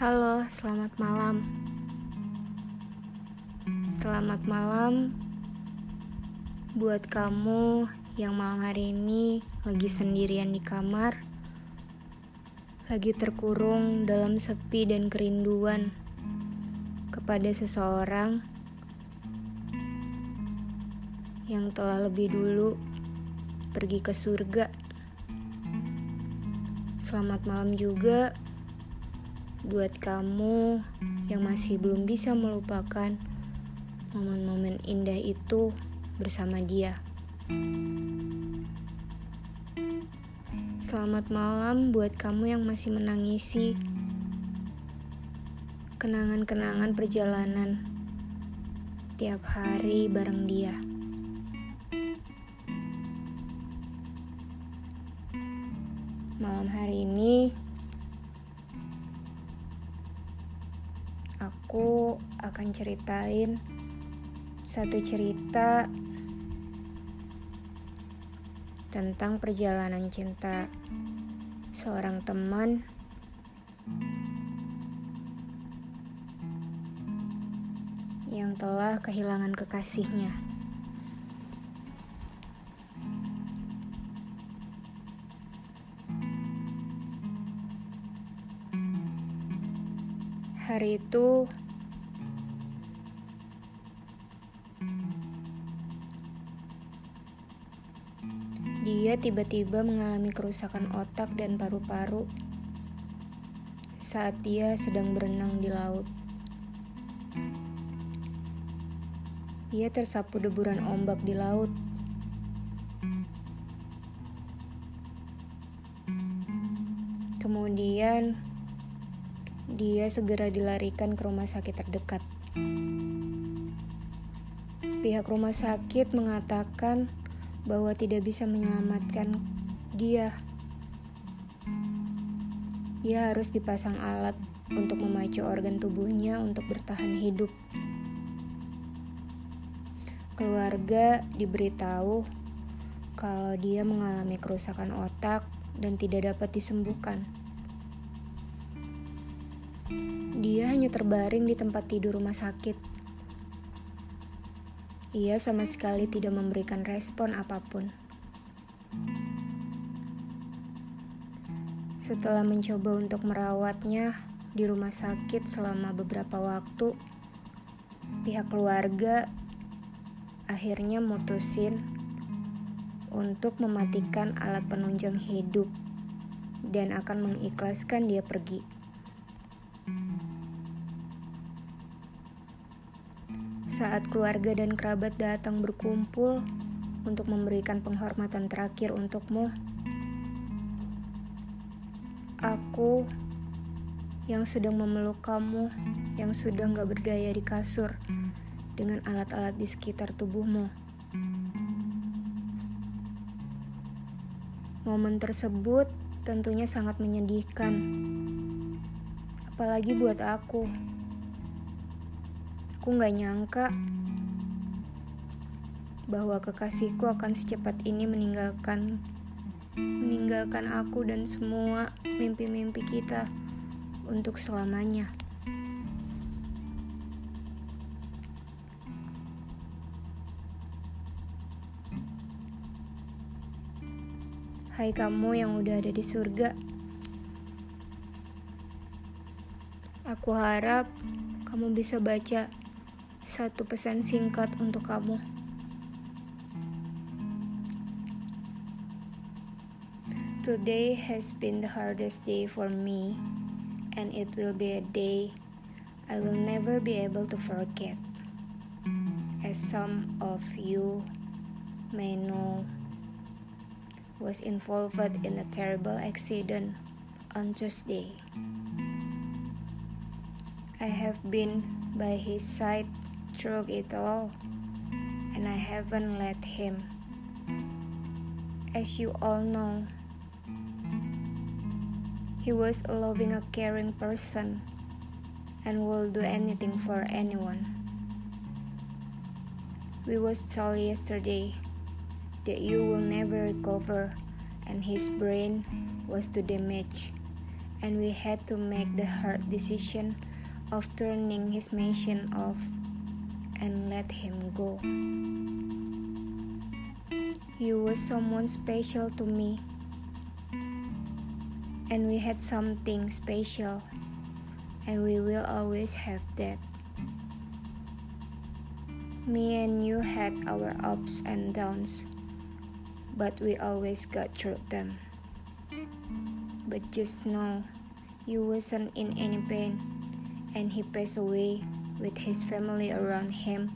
Halo, selamat malam. Selamat malam buat kamu yang malam hari ini lagi sendirian di kamar, lagi terkurung dalam sepi dan kerinduan kepada seseorang yang telah lebih dulu pergi ke surga. Selamat malam juga buat kamu yang masih belum bisa melupakan momen-momen indah itu bersama dia. Selamat malam buat kamu yang masih menangisi kenangan-kenangan perjalanan tiap hari bareng dia. Malam hari ini aku akan ceritain satu cerita tentang perjalanan cinta seorang teman yang telah kehilangan kekasihnya. Hari itu dia tiba-tiba mengalami kerusakan otak dan paru-paru saat dia sedang berenang di laut. Dia tersapu deburan ombak di laut. Kemudian dia segera dilarikan ke rumah sakit terdekat. Pihak rumah sakit mengatakan bahwa tidak bisa menyelamatkan dia. Dia harus dipasang alat untuk memacu organ tubuhnya untuk bertahan hidup. Keluarga diberitahu kalau dia mengalami kerusakan otak dan tidak dapat disembuhkan. Dia hanya terbaring di tempat tidur rumah sakit. Ia sama sekali tidak memberikan respon apa pun. Setelah mencoba untuk merawatnya di rumah sakit selama beberapa waktu, pihak keluarga akhirnya mutusin untuk mematikan alat penunjang hidup dan akan mengikhlaskan dia pergi. Saat keluarga dan kerabat datang berkumpul untuk memberikan penghormatan terakhir untukmu, aku yang sedang memeluk kamu, yang sudah gak berdaya di kasur dengan alat-alat di sekitar tubuhmu. Momen tersebut tentunya sangat menyedihkan, apalagi buat aku. Aku gak nyangka bahwa kekasihku akan secepat ini meninggalkan meninggalkan aku dan semua mimpi-mimpi kita untuk selamanya. Hai kamu yang udah ada di surga. Aku harap kamu bisa baca satu pesan singkat untuk kamu. Today has been the hardest day for me, and it will be a day I will never be able to forget. As some of you may know, was involved in a terrible accident on Tuesday. I have been by his side through it all, and I haven't let him. As you all know, he was a loving, a caring person and will do anything for anyone. We was told yesterday that you will never recover and his brain was too damaged and we had to make the hard decision of turning his machine off and let him go. He was someone special to me, and we had something special, and we will always have that. Me and you had our ups and downs, but we always got through them. But just know, you wasn't in any pain, and he passed away with his family around him,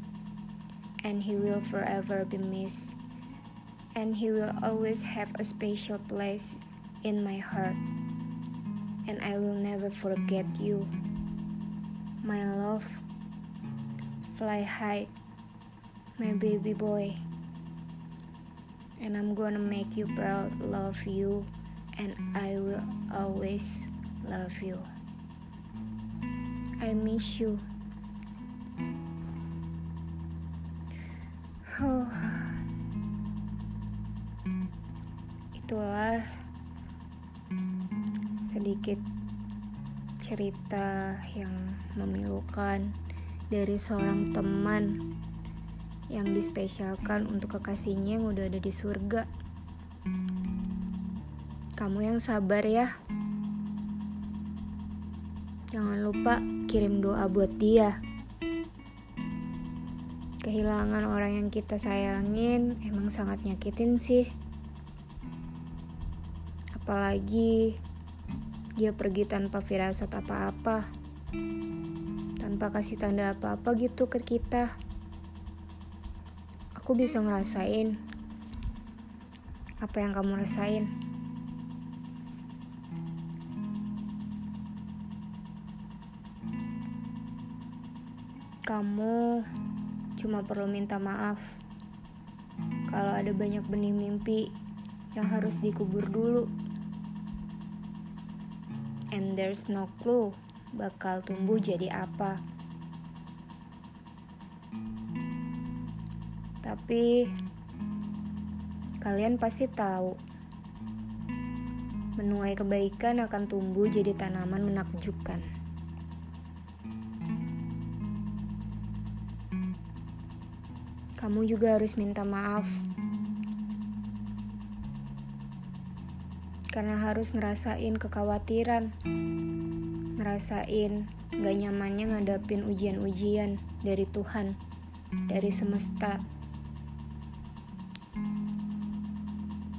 and he will forever be missed, and he will always have a special place in my heart, and I will never forget you. My love, fly high my baby boy. And I'm gonna make you proud, love you, and I will always love you. I miss you. Itulah sedikit cerita yang memilukan dari seorang teman yang dispesialkan untuk kekasihnya yang udah ada di surga. Kamu yang sabar ya. Jangan lupa kirim doa buat dia. Kehilangan orang yang kita sayangin emang sangat nyakitin sih. Apalagi dia pergi tanpa firasat apa-apa. Tanpa kasih tanda apa-apa gitu ke kita aku bisa ngerasain apa yang kamu rasain. Kamu cuma perlu minta maaf kalau ada banyak benih mimpi yang harus dikubur dulu. And there's no clue bakal tumbuh jadi apa. Tapi kalian pasti tahu, menuai kebaikan akan tumbuh jadi tanaman menakjubkan. Kamu juga harus minta maaf. Karena harus ngerasain kekhawatiran. Ngerasain gak nyamannya ngadapin ujian-ujian dari Tuhan, dari semesta.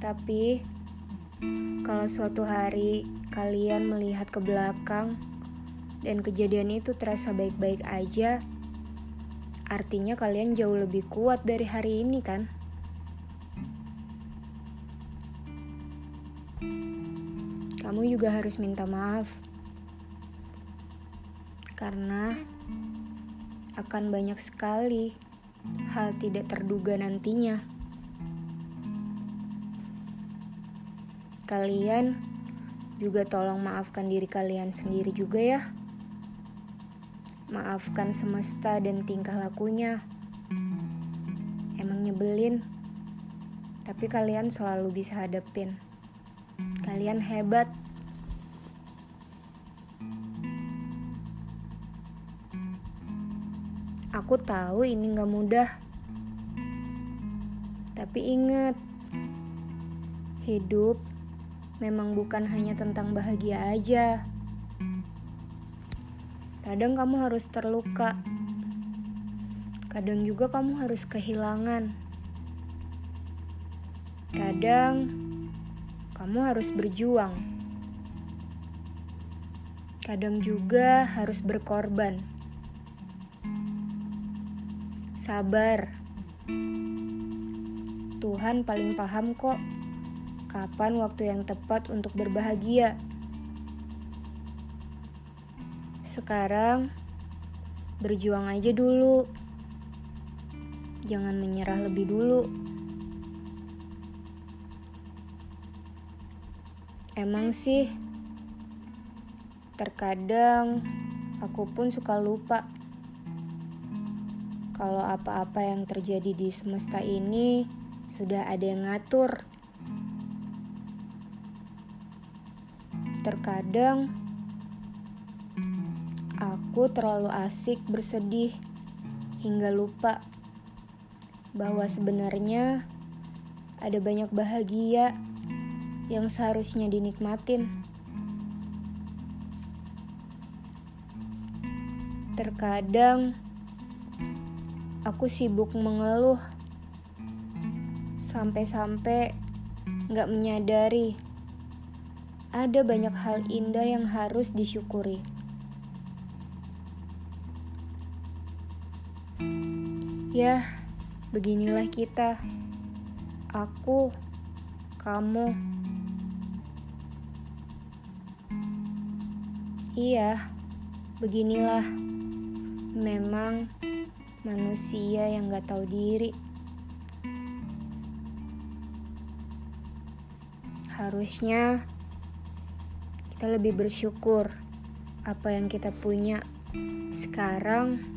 Tapi, kalau suatu hari kalian melihat ke belakang dan kejadian itu terasa baik-baik aja, artinya kalian jauh lebih kuat dari hari ini, kan? Kamu juga harus minta maaf karena akan banyak sekali hal tidak terduga nantinya. Kalian juga tolong maafkan diri kalian sendiri juga ya. Maafkan semesta dan tingkah lakunya. Emang nyebelin, tapi kalian selalu bisa hadapin. Kalian hebat. Aku tahu ini gak mudah. Tapi ingat, hidup memang bukan hanya tentang bahagia aja. Kadang kamu harus terluka. Kadang juga kamu harus kehilangan. Kadang kamu harus berjuang. Kadang juga harus berkorban. Sabar. Tuhan paling paham kok kapan waktu yang tepat untuk berbahagia. Sekarang, berjuang aja dulu. Jangan menyerah lebih dulu. Emang sih, terkadang aku pun suka lupa kalau apa-apa yang terjadi di semesta ini sudah ada yang ngatur. Terkadang aku terlalu asik bersedih hingga lupa bahwa sebenarnya ada banyak bahagia yang seharusnya dinikmatin. Terkadang aku sibuk mengeluh sampai-sampai gak menyadari ada banyak hal indah yang harus disyukuri. Ya, beginilah kita. Aku, kamu. Iya, beginilah. Memang manusia yang gak tahu diri. Harusnya kita lebih bersyukur apa yang kita punya sekarang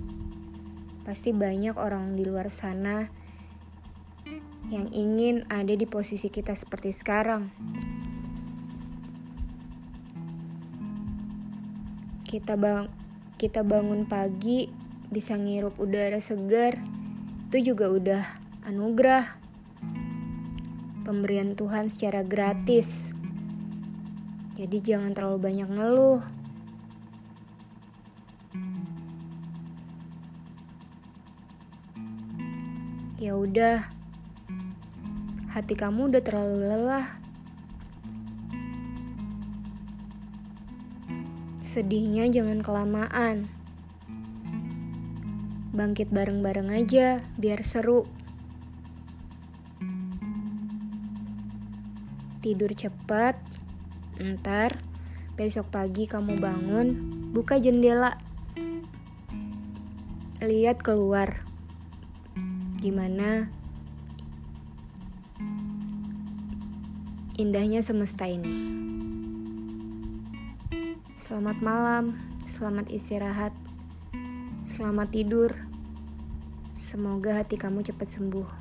Pasti banyak orang di luar sana yang ingin ada di posisi kita seperti sekarang. Kita bang kita bangun pagi bisa ngirup udara segar. Itu juga udah anugerah. Pemberian Tuhan secara gratis. Jadi jangan terlalu banyak ngeluh. Ya udah, hati kamu udah terlalu lelah. Sedihnya jangan kelamaan. Bangkit bareng-bareng aja, biar seru. Tidur cepat, ntar besok pagi kamu bangun, buka jendela, lihat keluar gimana indahnya semesta ini. Selamat malam, selamat istirahat, selamat tidur. Semoga hati kamu cepat sembuh.